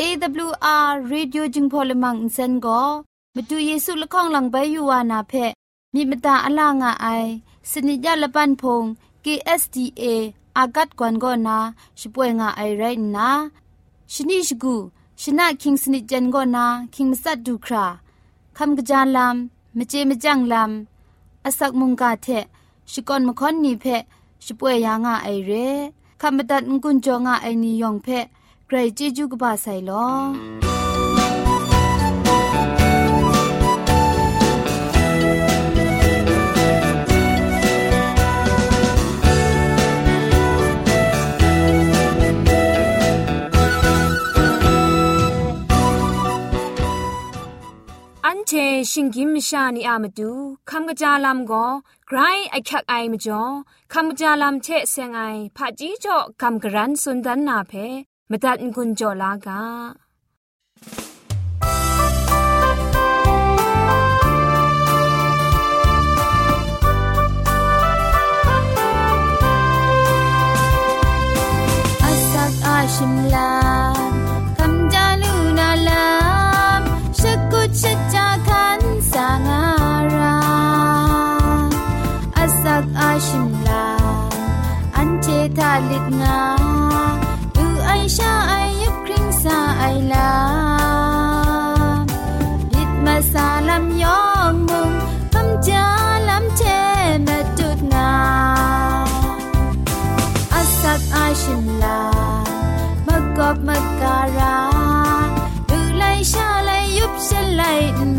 ရေดิโอจึงพอลมังอินเซนก็มาดูเยซูละข้องหลังใบยูวานาเพมีมตาอลางอไอสนิจยาละปันพง KSDA อากัดกวนก็นาช่วยงาไอไรนะชนิชกูชนะคิงสนิจเจนก็นาคิงมสัดดูคราคำกระจานลำมเจมจังลำอาศักมุงกาเทชิกอนมคอนนีเพช่วยยางาไอเรคำบัดงกุนจงาไอนียองเพ ไกรจิจุกบาไซลอเชชิงกิมชานีอามาดูคำกะจาลำก็ไกรไอคักไอมาจ่อคำกะจาลำเชเซงไอผาจีจ่อคำกระรันสุนดันนาเพ มตัดกุญจ่อลากาชิมลา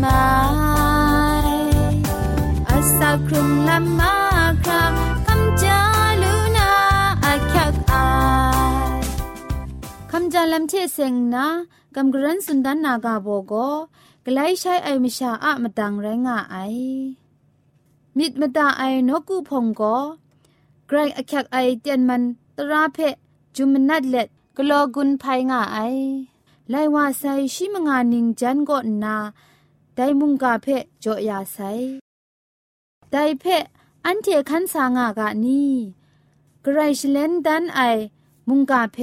lai ma ครุมลำมาคราคำจาลูนาอาคักอายคำจาลำเทเซงนากำกรันสุนดันนากาโบโกกไลใช้ไอมิชาอะมตังแรงาไอมิดมตาไอนกูพงโกไกรอคักไอเตียนมันตราเพจุมนัดเล็ดกลอกุนภายงาไอไลว่าไซชิมงานิงจันก็นา ได้มุงกาเพจอยาไซไดเพอันเทคันสางากะนี่กรชเลนดันไอ มุงกาเพ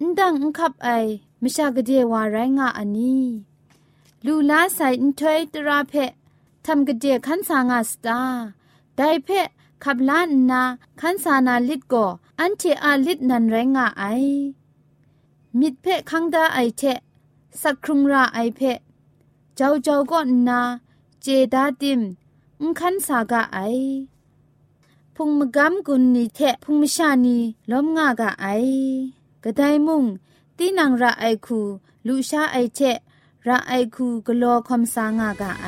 นดังอุคับไอมชากเดวาไรงาอันนี้ลูลาใส่อินทวยตราเพทำกเดคันสางาสตาไดเพขับล้านนาคันสานาลิดโกอันเทอาลิดนันไรงาไอ มิดเพคังดาไอเทสักครุงราไอเพ เจ้าเจ้าก็นาเจดาติมอุคันสากะไอพุงมกำกุนนีเทพุงมชานีล้มงากะไอกระไดมุงตีนังระไอคูลูชาไอเทระไอคูกลอคอมสางากะไอ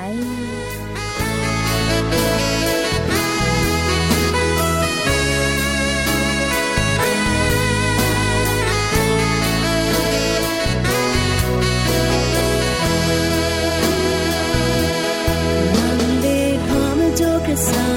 sun.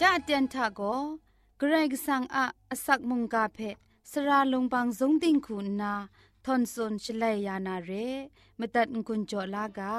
ทะโกเกรกสังอะอสักมุงกาเพสระลงบางสงติงคุณนาทอนซนชลัยยานาเรมตัดกุญจลากา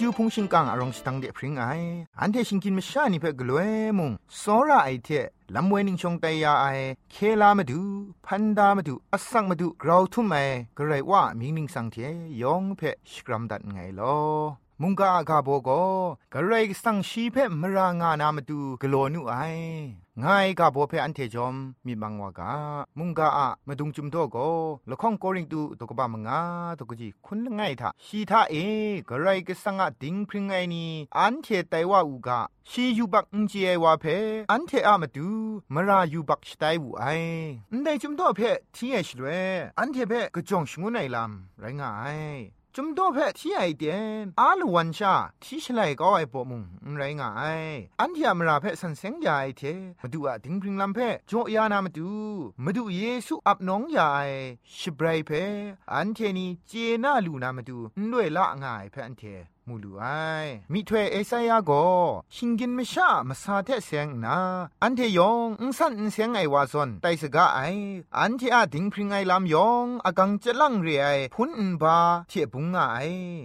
จูพุงชิงกังอารองสตังเดพริงไออันเทชิงกินมชานิเพ่กลวยมุงสอระไอเทลำเวนิงชงไตยาไอเคลามาดูพันดามาดูอสังมาดูกราวทุ่มไอกระไรว่ามิงมิงสังเทยองเพ่สกรัมดัดไงลอมุงกาอากาโบโกกระไรสังชีเพมรางานามาดูกโลนุไอ ง่ายกาโบเพอันเทจอมมีบังวากามุงกาอะมาดุงจุมโตโกละข้องโกริงตูตกบามงาตกจีคุณง่ายทาชีทาเอกระไรก็สังอะดิงพริงไงนี่อันเทไตว่าอูกาชียูบักอุนเจวาเพอันเทอะมาดูมรายูบักสไตวูไออันใดจุมโตเพทีเอชเรอันเทเพกะจองชงุไนลามไรงาย จุมโตเพที่ไอเดียนอาลวันชาที่ฉลัยก็ไอปอมุงไรงายอันที่อามราเพสันเซงยาไอเทมาดูอะดิงพริงลำเพจ่อยานามาดูมาดูเยซูอับน้องยาไอชิบไรเพอันเทนีเจนาลูนามาดูด้วยละง่ายเพอันเท มูลูไอมิถวเอสายาโกชิงกินมชามาซาเทเสียงนา อันเทยองอุสันอุเสียงไอวาซอนไตสกาไอ อันเทอาดิงพริงไอลามยองอากังจะลังเรไอพุนอุบาเทบุงไอ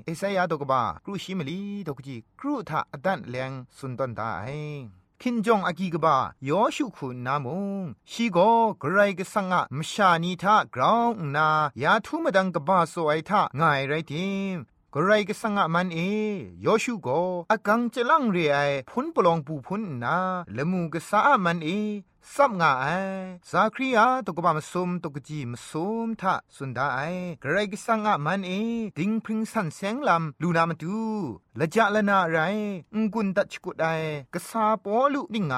เอสายาตกบากรูชิมลีตกจีกรูทาอดันแรงสุนตันตาไอคินจงอากีกบายอชุคุณนามุงชีโกไกรกสังะมชานีทากราวนา ยาทุมดังกบาโซไอทาง่ายไรทิม กไรก็สังะมันเอยอชูโกอากังจะลังเรไอพุนปลองปูพุนนาละมูก็สามันเอสับงาไอซาครียาตกบามซุมตกจีมซุมทะสุนดาไอกรกสังะมันเอดิงพริงสันเซงลำลูนามาดูละจะละนาไรองกุนตัชกุดไอกษาปอลุนี่ไง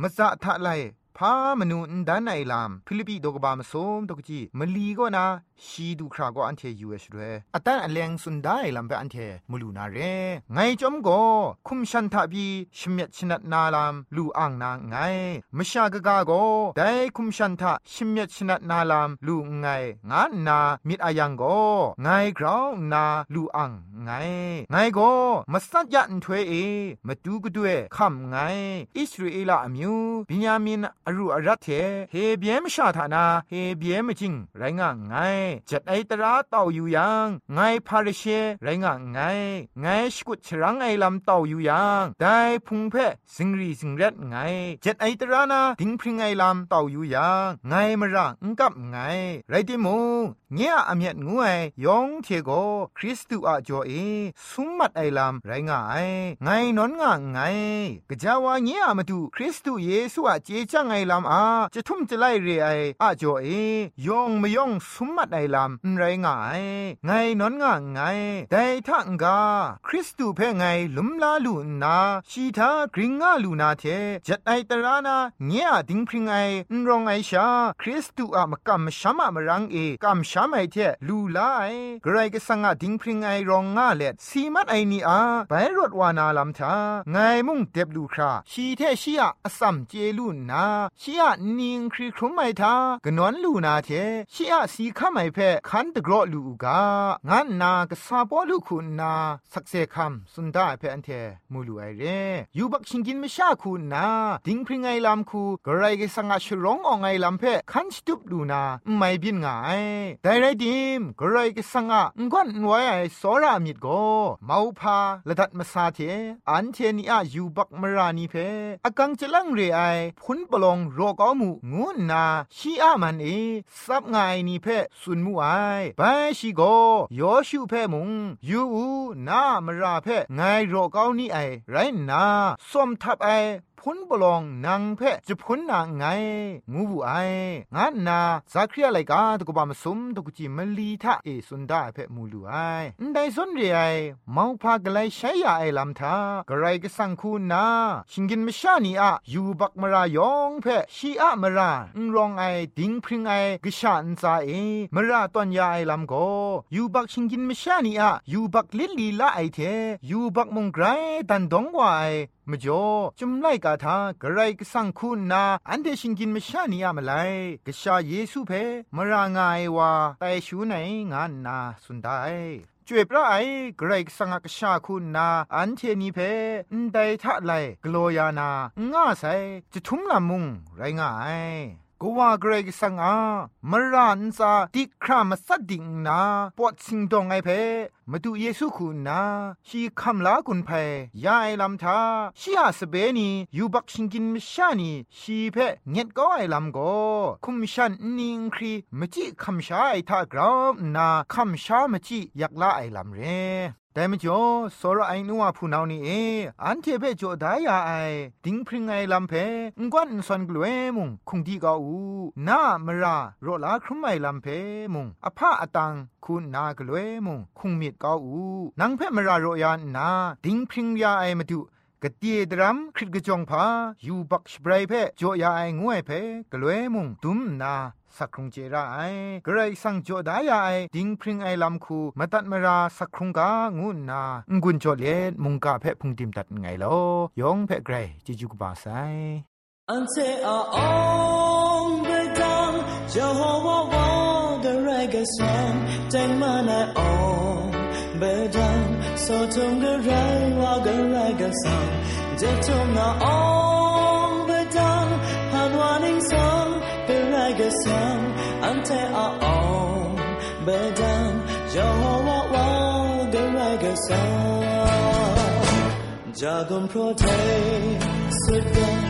มะจะทะไล พามนูนดานไอลามฟิลิปปีดกบามสมตกจีมลีก็นาชีดูคราก็อันเทยูเอชเรอตันอเลงสุนได้ลำเปอันเทมลูนาเรไงจอมก็คุมชันทาบีชเมตชนัดนาลามลูอ่างนาไงมชากกาโกได้คุมชันทาชเมตชนัดนาลามลูไงงานนามิดอายังก็ไงกราวนาลูอ่างไงไงก็มาสัจยันถวยเอมาดูกด้วยคำไงอิสราเอลอมิวบิญามินอรุอรัตเทเฮเบียมชาธานาเฮเบียมจิงไรงะไงจัดไอตราเต่าอยู่ยังไงพาริเชไรงะไงไงสกุดชรังไอลำเต่าอยู่ยังได้พุงเพสิงรีสิงเร็ดไงจัดไอตรานาดิงพริงไอลำเต่าอยู่ยังไงมระงกับไงไรติมูเงียอเมียดงูไอยองเทโกคริสตูอาจอเอสุมมัดไอลำไรงะไอไงนอนงะไงกะจาวาเงียมาดูคริสตูเยซูอาเจจังไไอลำอาจะทุ่มจะไล่เรไออาจอเอยองไม่ยองสมมัดไอลำไรงะไอไงนอนงะไงแต่ทังกาคริสตูเพไงลุมลาลูนาชีทากริงงาลูนาเทจัดไอตรานาเงียดิงพริงไอรองไอชา คริสตูอะมกัมชามะมรังเอกัมชามไอเทลูลาไอกรก็สังอะดิงพริงไอรองงาเล็ดสีมัดไอนีอาไปรถวานาลำทาไงมุ่งเด็บลูคราชีเทชียอสัมเจลูนาชียนิงครีครุมไมทากนวนลูนาเทชียสีข้าไมเพคันตะกรอลูกางานนากษาปอลูคุณนาสักเซคัมสุนดาเพอันเทมูลูไอเรยูบักชิงกินไม่ชาคุณนาดิงพริงไอลำคูกรก็สังอะชรองอองไอลำเพคันสตุบลูนาไม่บินงายแต่ไรดิมกรก็สังอะงอนไว้ไอสอรามิดโกมาพาละดัดมาซาเทอันเทนีอะยูบักมรานีเพอากังจะลังเรไอพุนปลองรอกอมูงูนาชีอามันเอซับไงนี่เพสุนมูไอไปชีโกยอชูเพมุงยูอูนามราเพไงรอกอนี่ไอไรนาสมทับไอ พ้นบลองนางเพจะพ้นนางไงงูบุไองานนาสักครีอะไรกาตกบามสมตกจิมลีทะเอสุนดาเพมูลูไอได้สนเรียมองพากไลใช้ยาไอลำทากระไรก็สังคูนาชิงกินมชานีอะอยู่บักมรายองเพชีอะมรางรองไอดิงพริงไอกชาอันซาเอมราตอนยาไอลำโกอยู่บักชิงกินมชานีอะอยู่บักลิลีละไอเทอยู่บักมงไกรดันดงวาย มจ่อจุมไลกาทากระไรก็สังคุณนา อันเดชิงกินมชานียามไลกชาเยซูเพมรางายวาแต่ชูไหนงานนาสุดได้จวยพระไอเกรกสังกชาคุณนา อันเทนีเพนไดทะไลกลอยานาง่าใสจะทุ่มละมุงไรง่าย ก็ว่าเกรกสังอามรานซาติครามสัดดิงนาปวดสิงดองไอเพมาดูเยซูคุณนาชีคำลากุนเพยาไอลำทาชีอาสเบนียูบักชิงกินมชานีชีเพเงียดก็ไอลำโกคุมชันนิงครีมจิคำชาไอทากราวนาคำชามจิอยากลาไอลำเร ต่มจ่อสรไอนัวผู้นานี่เออันเทเปจ่อดายาไอดิงพริงไอลำเพงกวนสอนกลวยมุงคงดีกาอูนามราโรลาครุมไอลำเพมุงอภาอตังคุณนากลวยมุงคงมีดกาอูนังเพมราโรยานนาดิงพริงยาไอมาดูกะตีดรัมคริตกะจองพายูบักสเปรเพจ่อยาไองวยเพกลวยมุงตุมนา สักครุงเจราไอกระไรสังจดายาไอดิงพริงไอลำคูมาตัดมราสักครุงกางุนนางุนจดเลมุงกาเพพุงติมตัดไงลอยองเพไกรจิจุกบาไซอันเซอาองเบดังจะฮาวาวากระไรกะซังแจงมานาองเบดังโซทุงกระไรวากระไรกะซังจะทุงนาอง te a on bedan yo wa wa de mega sa jagom pro te sit down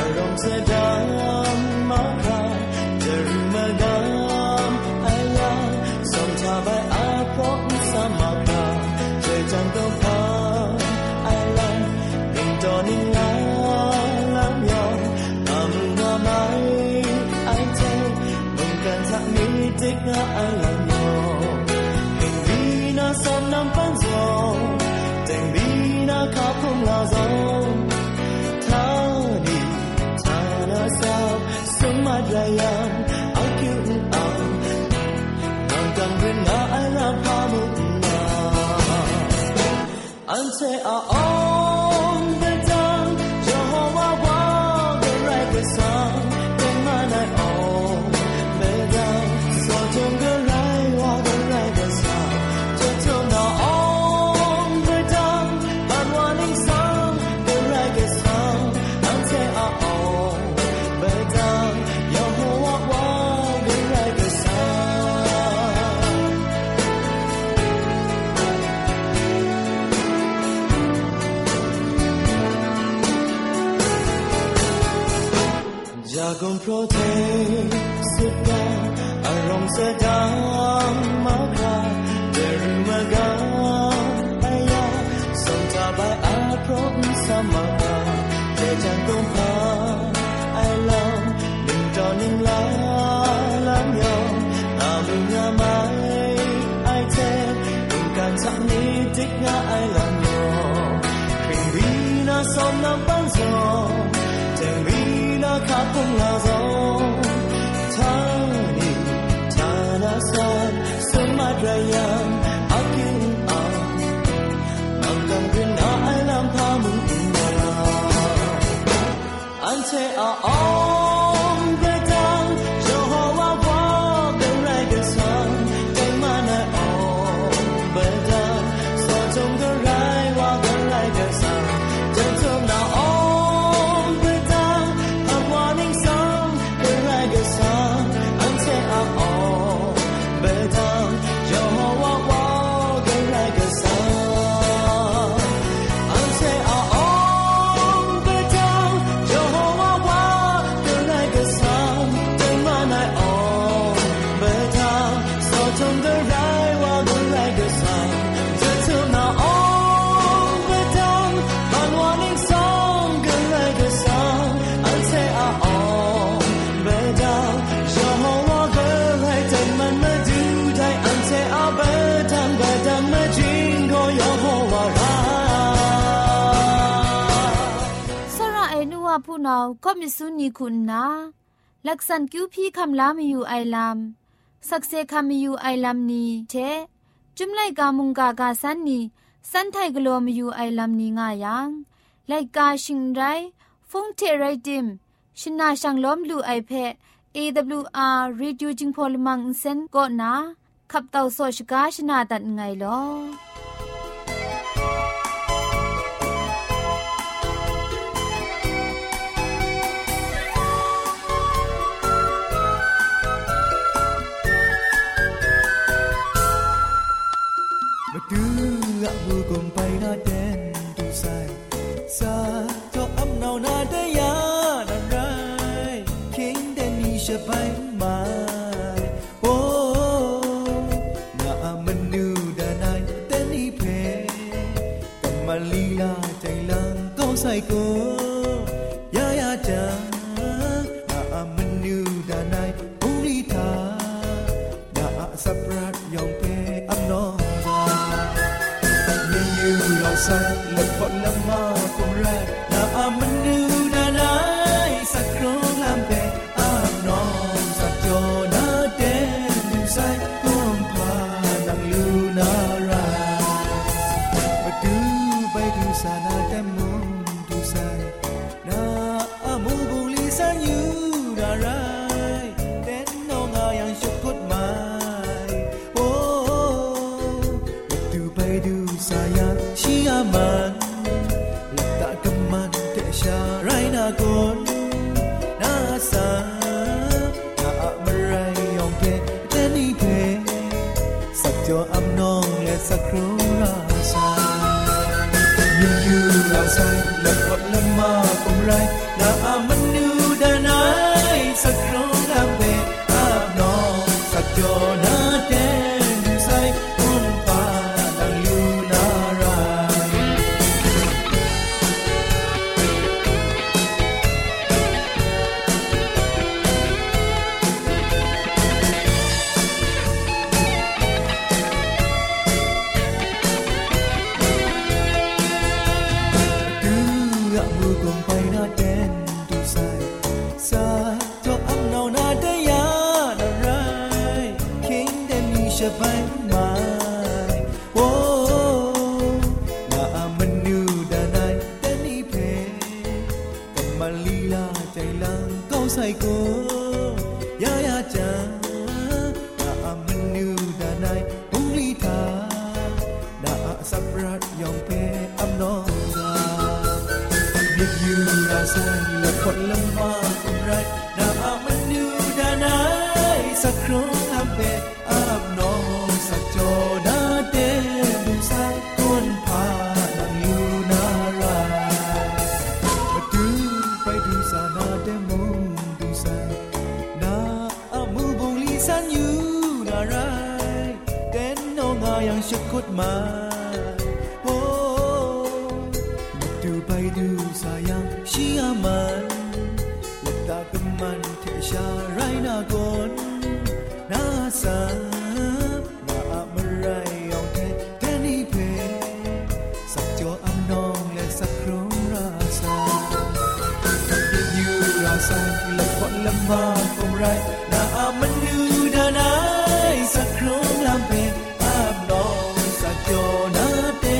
arom se dan ma kha de เทสุดาอารมณ์เสดามมาคราเดรุมากาอายาสมทาบายอาพรมสมา อันเคุณนาลักษณคิวพี่คำลามีอยู่ไอลัมสักเซคำมีอยู่ไอลัมนี้เชจุมไลกามุงกากาสันนีสันไทกลัวมีอยู่ไอลัมนี้ง่ายังไลกาชิงไรฟงเทไรดิมชินาชังล้อมลูไอเพ AWR Reducing Polymer Insen ก็นาขับเต่าโซชกาชนาตัดไงลอ นาอาสับรัดยอง lần một Lâm mà cùng lại đã mất là sai là phận lâm ma không rai na aman you da nai sa kro am pe am no sa cho na te du sai kon pa na you na rai mà tu phải du sa na te mo du sai na amu bong li san you na rai ten no nga yang shakut mai oh sa Lật bọn lâm ma không rai Na aman you da nai Sak krong lam pe Am nong sak cho na te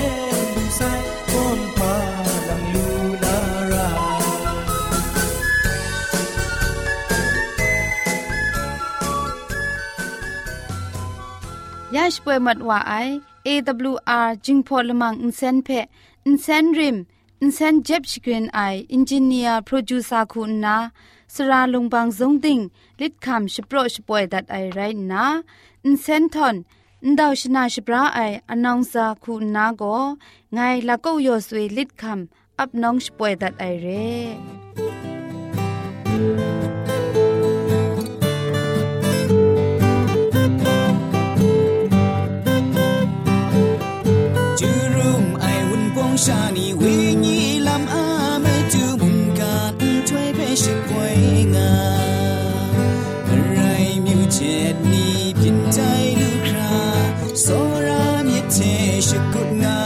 Du sai Con pa lang lu na rai ยาชป่วยหมัดว่าไอ AWR จึงพอลมังอินเซนเพ อินเซนริมอินเซนเจ็บชกรีนไออินจิเนียร์โปรดิวซาคุงบางสงติงลิดคำชิโปรชป่วยดัดไอไรนะอินเซนทอนอินดาวชนาชิปราไออนองซาคุณนาโกไงละก็ยอสวยลิดคำอับน้องชป่วยดัดไอเร่จูรุมไอวุ่นปงชานีเว ช่วยเพชรป่วยงาอะไรมิวเจ็ดนี้พินใจลูกคราโซรามิเทชกุดงา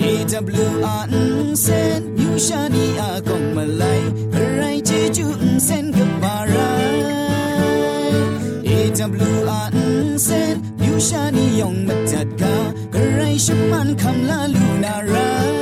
AWR เซนมิวชานีอากงมาไลใครเจจูเส้นกับปาราย AWR เส้นมิวชานียองมาจัดกาใครฉันมันคำลาลูนารา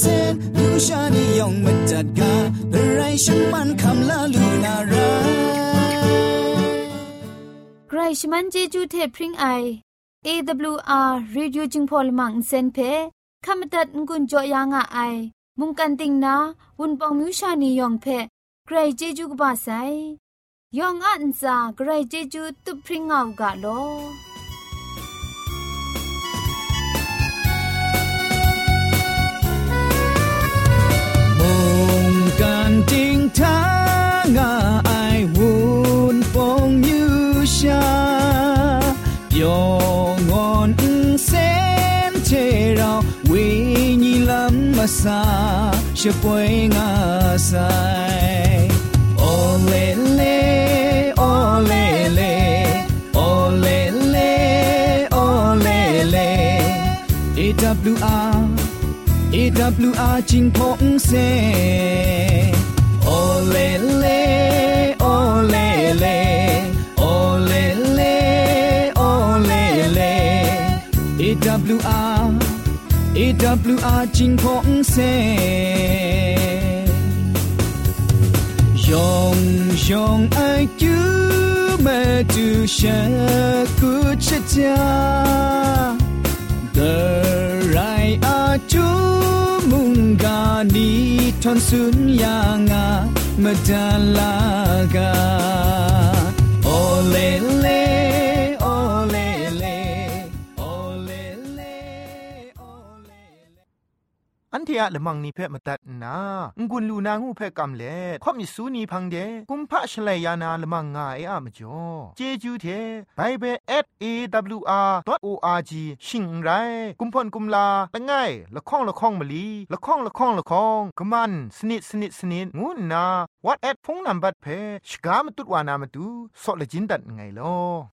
เส้นมิวชานีอากองมาไลไรเจจูเส้นกับปารเส้นมิยองมาจัดกาไรฉันมันคำลาลูนาไรใครชมันเจจูเทพริงไอ AWR Radio จึงพอลมังเซนเพขมตัดงุนจอยางอ้ายมุงกันติงนาวุนปองมิวชานียองเพใครเจจูกบาไซยองอันซาใครเจจูตุพริงเอากาโล kan ting ta ai won phong như sha yo ngon sen che rao we ni lam ma sa she poi nga sai. Ole le AWR จิงพงเซโอเลเลโอเลเลโอเลเลโอเลเล AWR AWR จิงพงเซยองยองไอจูมาดูชะกุชะจา the right are กานีทอนสุนยางามาดาลากาโอเลเล เทียละมังนิเพ่มาตัดนางุนลูนางูเพ่กำเล่ข่อมิสูนีพังเดกุมพะชเลยานาละมังงาเออะมจ่อเจจูเทไปเบเบิล @awr.org ชิงไรกุมพ่นกุมลาละไงละข้องละข้องมะลีละข้องละข้องละข้องกะมันสนิดสนิดสนิดงูนา what at พงนัมบัดเพชกามตุดวานามตุซอเลจินดัดไงลอ